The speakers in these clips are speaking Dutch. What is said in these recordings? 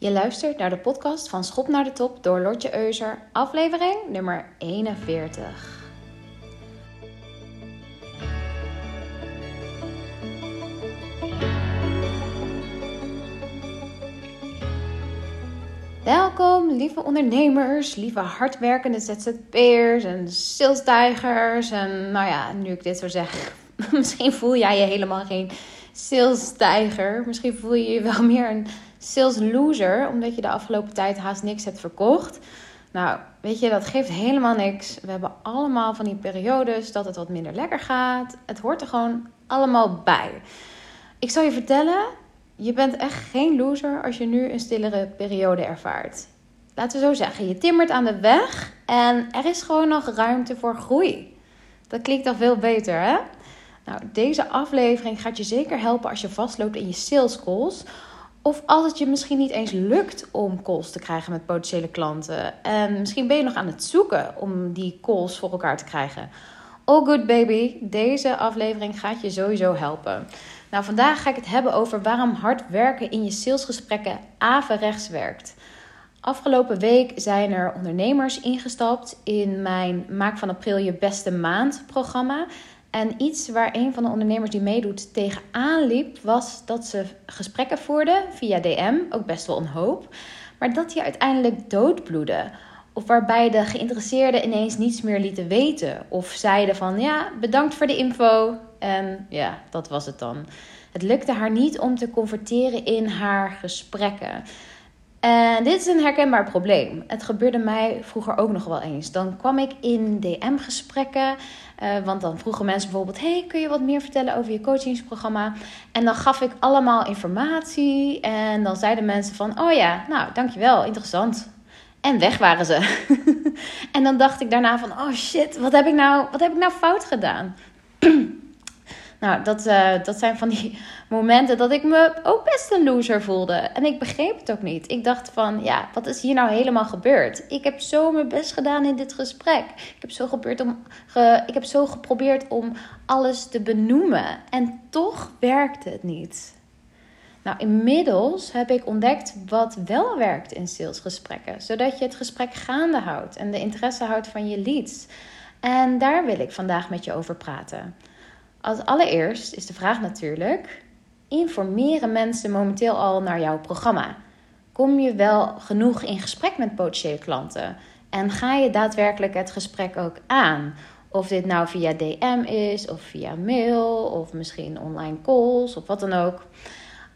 Je luistert naar de podcast van Schop naar de Top door Lotje Euser, aflevering nummer 41. Welkom, lieve ondernemers, lieve hardwerkende ZZP'ers en salesdigers. En nou ja, nu ik dit zo zeg, misschien voel jij je helemaal geen salesstijger. Misschien voel je je wel meer een sales loser, omdat je de afgelopen tijd haast niks hebt verkocht. Nou, weet je, dat geeft helemaal niks. We hebben allemaal van die periodes dat het wat minder lekker gaat. Het hoort er gewoon allemaal bij. Ik zal je vertellen, je bent echt geen loser als je nu een stillere periode ervaart. Laten we zo zeggen, je timmert aan de weg en er is gewoon nog ruimte voor groei. Dat klinkt al veel beter, hè? Nou, deze aflevering gaat je zeker helpen als je vastloopt in je sales calls. Of als het je misschien niet eens lukt om calls te krijgen met potentiële klanten. En misschien ben je nog aan het zoeken om die calls voor elkaar te krijgen. All good baby, deze aflevering gaat je sowieso helpen. Nou, vandaag ga ik het hebben over waarom hard werken in je salesgesprekken averechts werkt. Afgelopen week zijn er ondernemers ingestapt in mijn Maak van April je beste maand programma. En iets waar een van de ondernemers die meedoet tegenaan liep, was dat ze gesprekken voerden via DM, ook best wel een hoop, maar dat die uiteindelijk doodbloeden. Of waarbij de geïnteresseerden ineens niets meer lieten weten. Of zeiden van ja, bedankt voor de info. En ja, dat was het dan. Het lukte haar niet om te converteren in haar gesprekken. En dit is een herkenbaar probleem. Het gebeurde mij vroeger ook nog wel eens. Dan kwam ik in DM-gesprekken. Uh, want dan vroegen mensen bijvoorbeeld: Hey, kun je wat meer vertellen over je coachingsprogramma? En dan gaf ik allemaal informatie. En dan zeiden mensen: van, Oh ja, nou dankjewel, interessant. En weg waren ze. en dan dacht ik daarna van: Oh shit, wat heb ik nou, wat heb ik nou fout gedaan? Nou, dat, uh, dat zijn van die momenten dat ik me ook best een loser voelde. En ik begreep het ook niet. Ik dacht van, ja, wat is hier nou helemaal gebeurd? Ik heb zo mijn best gedaan in dit gesprek. Ik heb zo, gebeurd om, ge, ik heb zo geprobeerd om alles te benoemen. En toch werkte het niet. Nou, inmiddels heb ik ontdekt wat wel werkt in salesgesprekken. Zodat je het gesprek gaande houdt en de interesse houdt van je leads. En daar wil ik vandaag met je over praten. Als allereerst is de vraag natuurlijk: informeren mensen momenteel al naar jouw programma? Kom je wel genoeg in gesprek met potentiële klanten? En ga je daadwerkelijk het gesprek ook aan? Of dit nou via DM is, of via mail, of misschien online calls, of wat dan ook.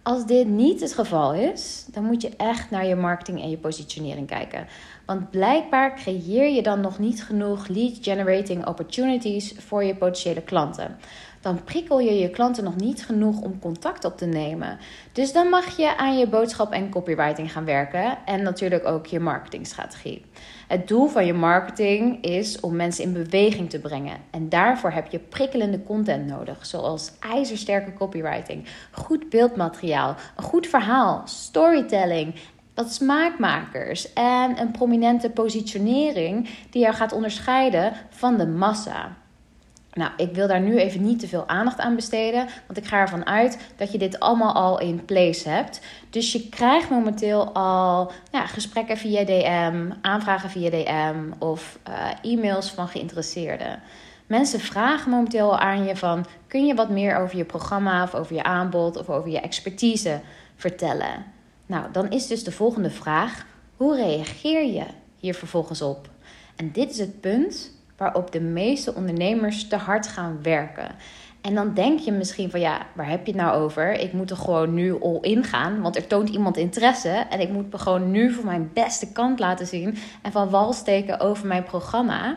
Als dit niet het geval is, dan moet je echt naar je marketing en je positionering kijken. Want blijkbaar creëer je dan nog niet genoeg lead generating opportunities voor je potentiële klanten dan prikkel je je klanten nog niet genoeg om contact op te nemen. Dus dan mag je aan je boodschap en copywriting gaan werken en natuurlijk ook je marketingstrategie. Het doel van je marketing is om mensen in beweging te brengen. En daarvoor heb je prikkelende content nodig, zoals ijzersterke copywriting, goed beeldmateriaal, een goed verhaal, storytelling wat smaakmakers en een prominente positionering die jou gaat onderscheiden van de massa. Nou, ik wil daar nu even niet te veel aandacht aan besteden, want ik ga ervan uit dat je dit allemaal al in place hebt. Dus je krijgt momenteel al ja, gesprekken via DM, aanvragen via DM of uh, e-mails van geïnteresseerden. Mensen vragen momenteel aan je van: kun je wat meer over je programma of over je aanbod of over je expertise vertellen? Nou, dan is dus de volgende vraag: hoe reageer je hier vervolgens op? En dit is het punt waarop de meeste ondernemers te hard gaan werken. En dan denk je misschien van ja, waar heb je het nou over? Ik moet er gewoon nu all in gaan, want er toont iemand interesse en ik moet me gewoon nu voor mijn beste kant laten zien en van wal steken over mijn programma.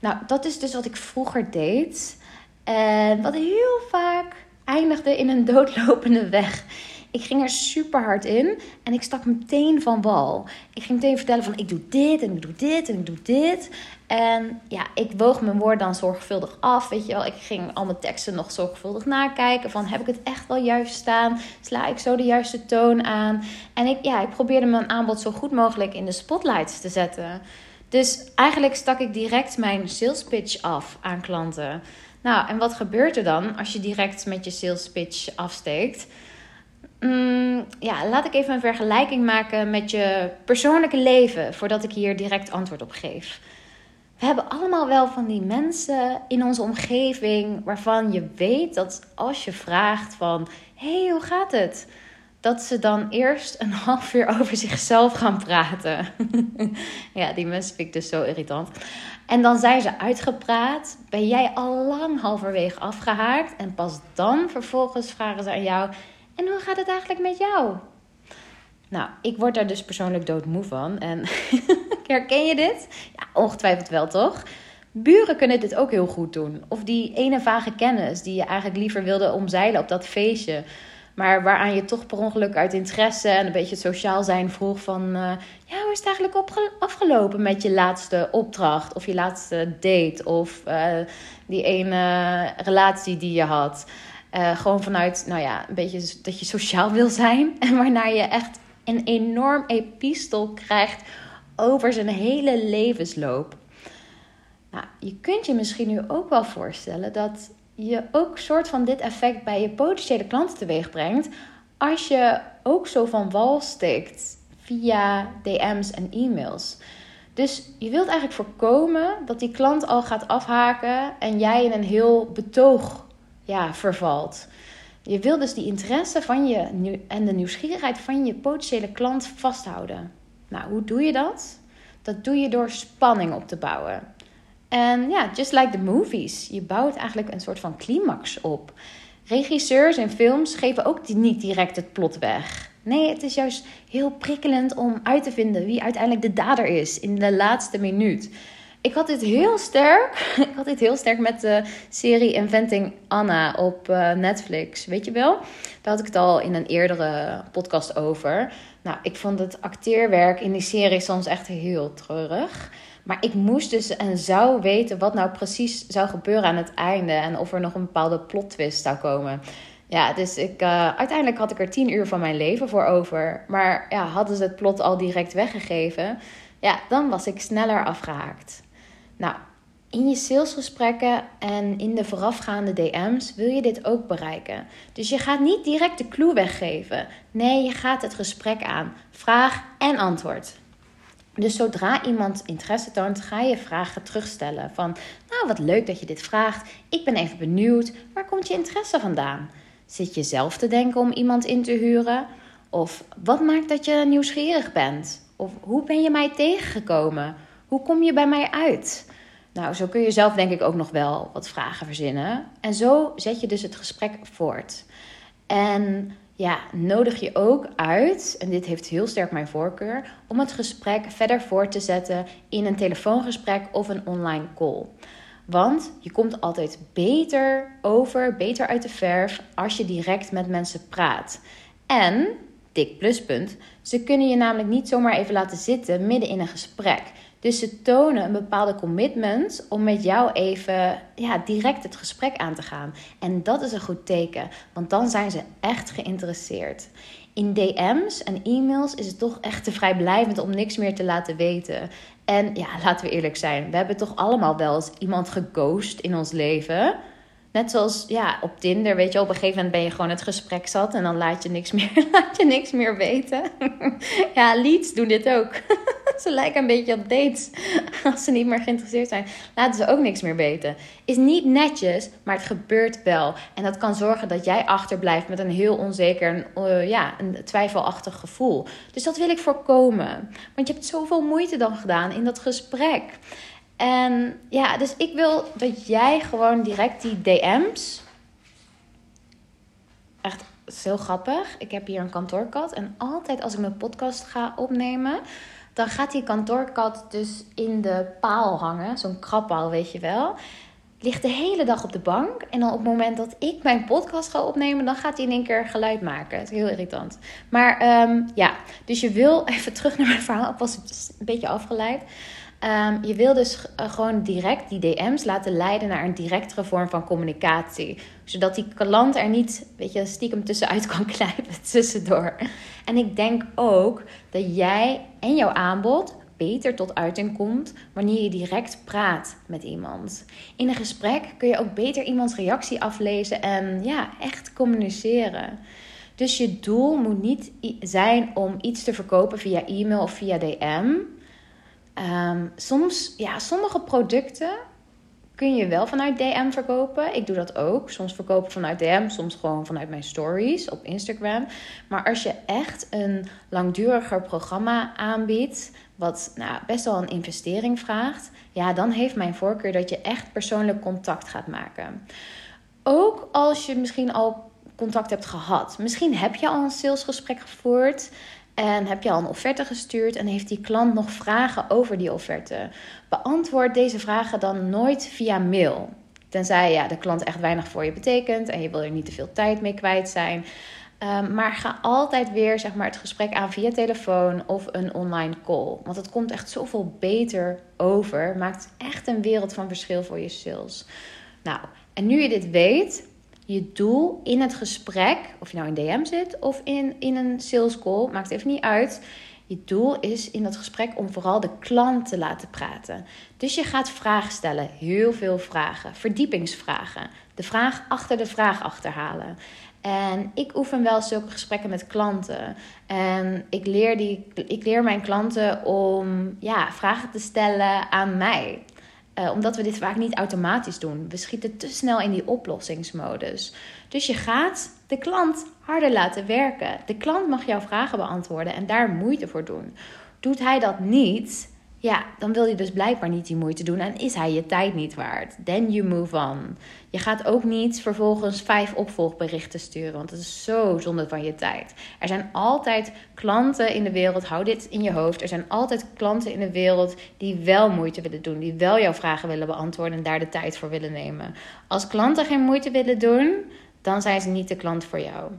Nou, dat is dus wat ik vroeger deed en wat heel vaak eindigde in een doodlopende weg. Ik ging er super hard in en ik stak meteen van wal. Ik ging meteen vertellen van ik doe dit en ik doe dit en ik doe dit. En ja, ik woog mijn woord dan zorgvuldig af. Weet je wel, ik ging al mijn teksten nog zorgvuldig nakijken. Van heb ik het echt wel juist staan? Sla ik zo de juiste toon aan? En ik, ja, ik probeerde mijn aanbod zo goed mogelijk in de spotlights te zetten. Dus eigenlijk stak ik direct mijn sales pitch af aan klanten. Nou, en wat gebeurt er dan als je direct met je sales pitch afsteekt? mm, ja, laat ik even een vergelijking maken met je persoonlijke leven voordat ik hier direct antwoord op geef. We hebben allemaal wel van die mensen in onze omgeving waarvan je weet dat als je vraagt van hey, hoe gaat het? Dat ze dan eerst een half uur over zichzelf gaan praten. ja, die mensen vind ik dus zo irritant. En dan zijn ze uitgepraat. Ben jij al lang halverwege afgehaakt. En pas dan vervolgens vragen ze aan jou: En hoe gaat het eigenlijk met jou? Nou, ik word daar dus persoonlijk doodmoe van. En herken je dit? Ja, ongetwijfeld wel, toch? Buren kunnen dit ook heel goed doen. Of die ene vage kennis die je eigenlijk liever wilde omzeilen op dat feestje. Maar waaraan je toch per ongeluk uit interesse en een beetje sociaal zijn vroeg van... Uh, ja, hoe is het eigenlijk afgelopen met je laatste opdracht? Of je laatste date? Of uh, die ene relatie die je had? Uh, gewoon vanuit, nou ja, een beetje dat je sociaal wil zijn. En waarna je echt een enorm epistel krijgt over zijn hele levensloop. Nou, je kunt je misschien nu ook wel voorstellen dat je ook soort van dit effect bij je potentiële klanten teweeg brengt. Als je ook zo van wal steekt via DM's en e-mails. Dus je wilt eigenlijk voorkomen dat die klant al gaat afhaken en jij in een heel betoog ja, vervalt. Je wilt dus die interesse van je en de nieuwsgierigheid van je potentiële klant vasthouden. Nou, hoe doe je dat? Dat doe je door spanning op te bouwen. En ja, just like the movies. Je bouwt eigenlijk een soort van climax op. Regisseurs en films geven ook niet direct het plot weg. Nee, het is juist heel prikkelend om uit te vinden wie uiteindelijk de dader is in de laatste minuut. Ik had dit heel sterk. Ik had dit heel sterk met de serie Inventing Anna op uh, Netflix. Weet je wel? Had ik het al in een eerdere podcast over. Nou, ik vond het acteerwerk in die serie soms echt heel treurig. Maar ik moest dus en zou weten wat nou precies zou gebeuren aan het einde. En of er nog een bepaalde plot twist zou komen. Ja, dus ik, uh, uiteindelijk had ik er tien uur van mijn leven voor over. Maar ja, hadden ze het plot al direct weggegeven, ja, dan was ik sneller afgehaakt. Nou, in je salesgesprekken en in de voorafgaande DM's wil je dit ook bereiken. Dus je gaat niet direct de clue weggeven. Nee, je gaat het gesprek aan. Vraag en antwoord. Dus zodra iemand interesse toont, ga je vragen terugstellen. Van, nou wat leuk dat je dit vraagt. Ik ben even benieuwd, waar komt je interesse vandaan? Zit je zelf te denken om iemand in te huren? Of wat maakt dat je nieuwsgierig bent? Of hoe ben je mij tegengekomen? Hoe kom je bij mij uit? Nou, zo kun je zelf denk ik ook nog wel wat vragen verzinnen. En zo zet je dus het gesprek voort. En ja, nodig je ook uit, en dit heeft heel sterk mijn voorkeur, om het gesprek verder voort te zetten in een telefoongesprek of een online call. Want je komt altijd beter over, beter uit de verf als je direct met mensen praat. En, dik pluspunt, ze kunnen je namelijk niet zomaar even laten zitten midden in een gesprek. Dus ze tonen een bepaalde commitment om met jou even ja, direct het gesprek aan te gaan. En dat is een goed teken, want dan zijn ze echt geïnteresseerd. In DM's en e-mails is het toch echt te vrijblijvend om niks meer te laten weten. En ja, laten we eerlijk zijn, we hebben toch allemaal wel eens iemand geghost in ons leven. Net zoals ja, op Tinder, weet je, op een gegeven moment ben je gewoon het gesprek zat en dan laat je niks meer, laat je niks meer weten. ja, leads doen dit ook. ze lijken een beetje op dates. Als ze niet meer geïnteresseerd zijn, laten ze ook niks meer weten. Is niet netjes, maar het gebeurt wel. En dat kan zorgen dat jij achterblijft met een heel onzeker, uh, ja, een twijfelachtig gevoel. Dus dat wil ik voorkomen. Want je hebt zoveel moeite dan gedaan in dat gesprek. En ja, dus ik wil dat jij gewoon direct die DM's. Echt heel grappig. Ik heb hier een kantoorkat. En altijd als ik mijn podcast ga opnemen, dan gaat die kantoorkat dus in de paal hangen. Zo'n krabpaal, weet je wel. Ligt de hele dag op de bank. En dan op het moment dat ik mijn podcast ga opnemen, dan gaat hij in één keer geluid maken. Het is heel irritant. Maar um, ja, dus je wil even terug naar mijn verhaal. Ik was een beetje afgeleid. Um, je wil dus uh, gewoon direct die DM's laten leiden naar een directere vorm van communicatie. Zodat die klant er niet, weet je, stiekem tussenuit kan knijpen tussendoor. En ik denk ook dat jij en jouw aanbod beter tot uiting komt wanneer je direct praat met iemand. In een gesprek kun je ook beter iemands reactie aflezen en ja, echt communiceren. Dus je doel moet niet zijn om iets te verkopen via e-mail of via DM. Ehm, soms, ja, sommige producten kun je wel vanuit DM verkopen. Ik doe dat ook. Soms verkoop ik vanuit DM, soms gewoon vanuit mijn stories op Instagram. Maar als je echt een langduriger programma aanbiedt, wat nou, best wel een investering vraagt, ja, dan heeft mijn voorkeur dat je echt persoonlijk contact gaat maken. Ook als je misschien al contact hebt gehad. Misschien heb je al een salesgesprek gevoerd. En heb je al een offerte gestuurd en heeft die klant nog vragen over die offerte? Beantwoord deze vragen dan nooit via mail. Tenzij ja, de klant echt weinig voor je betekent en je wil er niet te veel tijd mee kwijt zijn. Um, maar ga altijd weer zeg maar, het gesprek aan via telefoon of een online call. Want het komt echt zoveel beter over. Maakt echt een wereld van verschil voor je sales. Nou, en nu je dit weet, je doel in het gesprek, of je nou in DM zit of in, in een sales call, maakt even niet uit. Je doel is in dat gesprek om vooral de klant te laten praten. Dus je gaat vragen stellen, heel veel vragen, verdiepingsvragen. De vraag achter de vraag achterhalen. En ik oefen wel zulke gesprekken met klanten. En ik leer, die, ik leer mijn klanten om ja, vragen te stellen aan mij. Uh, omdat we dit vaak niet automatisch doen. We schieten te snel in die oplossingsmodus. Dus je gaat de klant harder laten werken. De klant mag jouw vragen beantwoorden en daar moeite voor doen. Doet hij dat niet, ja, dan wil je dus blijkbaar niet die moeite doen en is hij je tijd niet waard. Then you move on. Je gaat ook niet vervolgens vijf opvolgberichten sturen, want dat is zo zonde van je tijd. Er zijn altijd klanten in de wereld, hou dit in je hoofd. Er zijn altijd klanten in de wereld die wel moeite willen doen, die wel jouw vragen willen beantwoorden en daar de tijd voor willen nemen. Als klanten geen moeite willen doen, dan zijn ze niet de klant voor jou.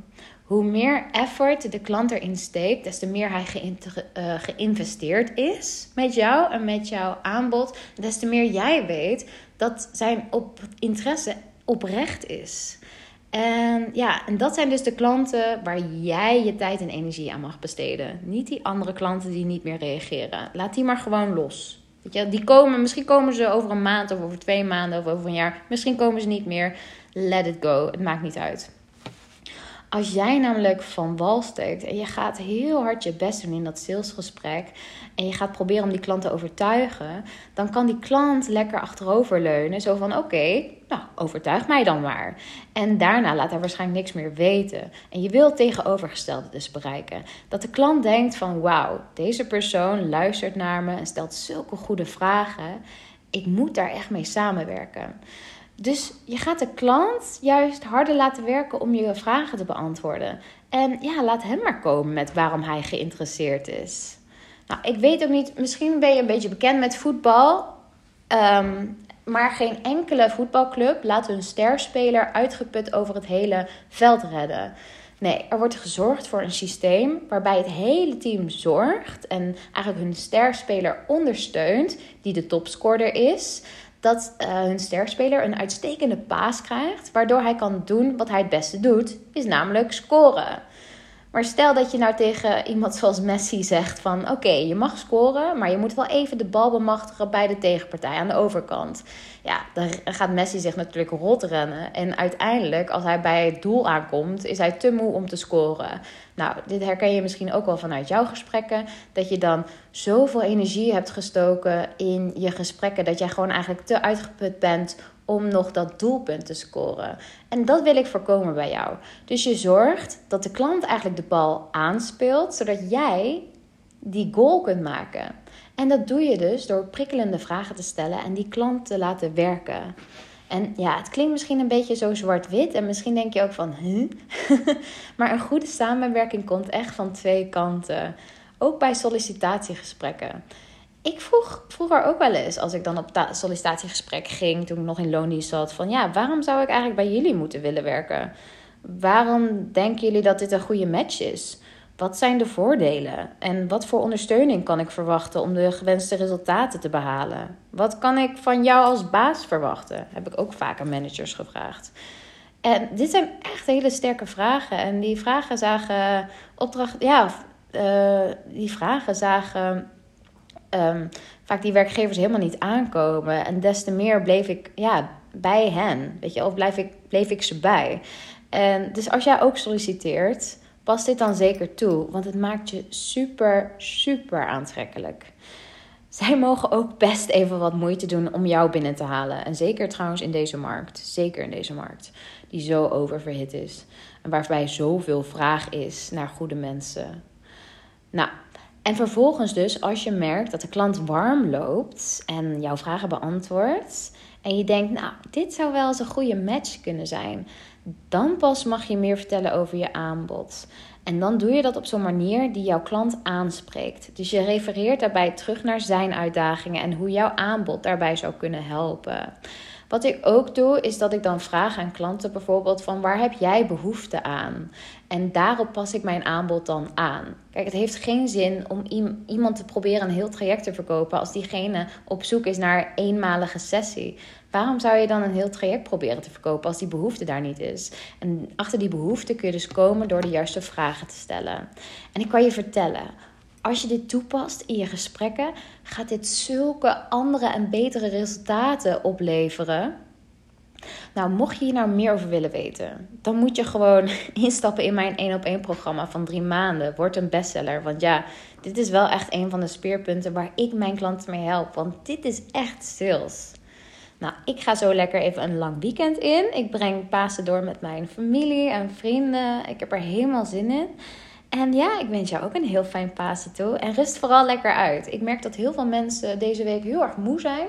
Hoe meer effort de klant erin steekt, des te meer hij uh, geïnvesteerd is met jou en met jouw aanbod, des te meer jij weet dat zijn op interesse oprecht is. En ja, en dat zijn dus de klanten waar jij je tijd en energie aan mag besteden. Niet die andere klanten die niet meer reageren. Laat die maar gewoon los. Weet je, die komen, misschien komen ze over een maand of over twee maanden of over een jaar. Misschien komen ze niet meer. Let it go. Het maakt niet uit. Als jij namelijk van wal steekt en je gaat heel hard je best doen in dat salesgesprek en je gaat proberen om die klant te overtuigen, dan kan die klant lekker achteroverleunen. Zo van: oké, nou, overtuig mij dan maar. En daarna laat hij waarschijnlijk niks meer weten. En je wilt tegenovergestelde dus bereiken. Dat de klant denkt van wauw, deze persoon luistert naar me en stelt zulke goede vragen. Ik moet daar echt mee samenwerken. Dus je gaat de klant juist harder laten werken om je vragen te beantwoorden. En ja, laat hem maar komen met waarom hij geïnteresseerd is. Nou, ik weet ook niet, misschien ben je een beetje bekend met voetbal. Ehm, maar geen enkele voetbalclub laat hun sterspeler uitgeput over het hele veld redden. Nee, er wordt gezorgd voor een systeem waarbij het hele team zorgt en eigenlijk hun sterspeler ondersteunt, die de topscorer is dat uh, hun sterspeler een uitstekende paas krijgt, waardoor hij kan doen wat hij het beste doet, is namelijk scoren. Maar stel dat je nou tegen iemand zoals Messi zegt van oké, je mag scoren, maar je moet wel even de bal bemachtigen bij de tegenpartij aan de overkant. Ja, dan gaat Messi zich natuurlijk rot rennen. En uiteindelijk, als hij bij het doel aankomt, is hij te moe om te scoren. Nou, dit herken je misschien ook wel vanuit jouw gesprekken. Dat je dan zoveel energie hebt gestoken in je gesprekken. Dat jij gewoon eigenlijk te uitgeput bent om nog dat doelpunt te scoren. En dat wil ik voorkomen bij jou. Dus je zorgt dat de klant eigenlijk de bal aanspeelt, zodat jij die goal kunt maken. En dat doe je dus door prikkelende vragen te stellen en die klant te laten werken. En ja, het klinkt misschien een beetje zo zwart-wit. En misschien denk je ook van, huh? maar een goede samenwerking komt echt van twee kanten. Ook bij sollicitatiegesprekken. Ik vroeg vroeger ook wel eens, als ik dan op sollicitatiegesprek ging, toen ik nog in loondienst zat, van ja, waarom zou ik eigenlijk bij jullie moeten willen werken? Waarom denken jullie dat dit een goede match is? Wat zijn de voordelen? En wat voor ondersteuning kan ik verwachten om de gewenste resultaten te behalen? Wat kan ik van jou als baas verwachten? Heb ik ook vaak aan managers gevraagd. En dit zijn echt hele sterke vragen. En die vragen zagen opdracht. Ja, uh, die vragen zagen um, vaak die werkgevers helemaal niet aankomen. En des te meer bleef ik ja, bij hen. Weet je, of blijf ik, bleef ik ze bij. Dus als jij ook solliciteert pas dit dan zeker toe, want het maakt je super, super aantrekkelijk. Zij mogen ook best even wat moeite doen om jou binnen te halen. En zeker trouwens in deze markt. Zeker in deze markt. Die zo oververhit is. En waarbij zoveel vraag is naar goede mensen. Nou, en vervolgens dus, als je merkt dat de klant warm loopt en jouw vragen beantwoordt. En je denkt, nou, dit zou wel eens een goede match kunnen zijn. Dan pas mag je meer vertellen over je aanbod. En dan doe je dat op zo'n manier die jouw klant aanspreekt. Dus je refereert daarbij terug naar zijn uitdagingen en hoe jouw aanbod daarbij zou kunnen helpen. Wat ik ook doe, is dat ik dan vraag aan klanten bijvoorbeeld van waar heb jij behoefte aan? En daarop pas ik mijn aanbod dan aan. Kijk, het heeft geen zin om iemand te proberen een heel traject te verkopen als diegene op zoek is naar eenmalige sessie. Waarom zou je dan een heel traject proberen te verkopen als die behoefte daar niet is? En achter die behoefte kun je dus komen door de juiste vragen te stellen. En ik kan je vertellen, als je dit toepast in je gesprekken, gaat dit zulke andere en betere resultaten opleveren. Nou, mocht je hier nou meer over willen weten, dan moet je gewoon instappen in mijn 1 op 1 programma van drie maanden. Word een bestseller. Want ja, dit is wel echt een van de speerpunten waar ik mijn klanten mee help. Want dit is echt sales. Nou, ik ga zo lekker even een lang weekend in. Ik breng Pasen door met mijn familie en vrienden. Ik heb er helemaal zin in. En ja, ik wens jou ook een heel fijn Pasen toe. En rust vooral lekker uit. Ik merk dat heel veel mensen deze week heel erg moe zijn.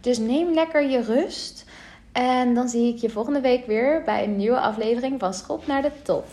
Dus neem lekker je rust. En dan zie ik je volgende week weer bij een nieuwe aflevering van Schop naar de Top.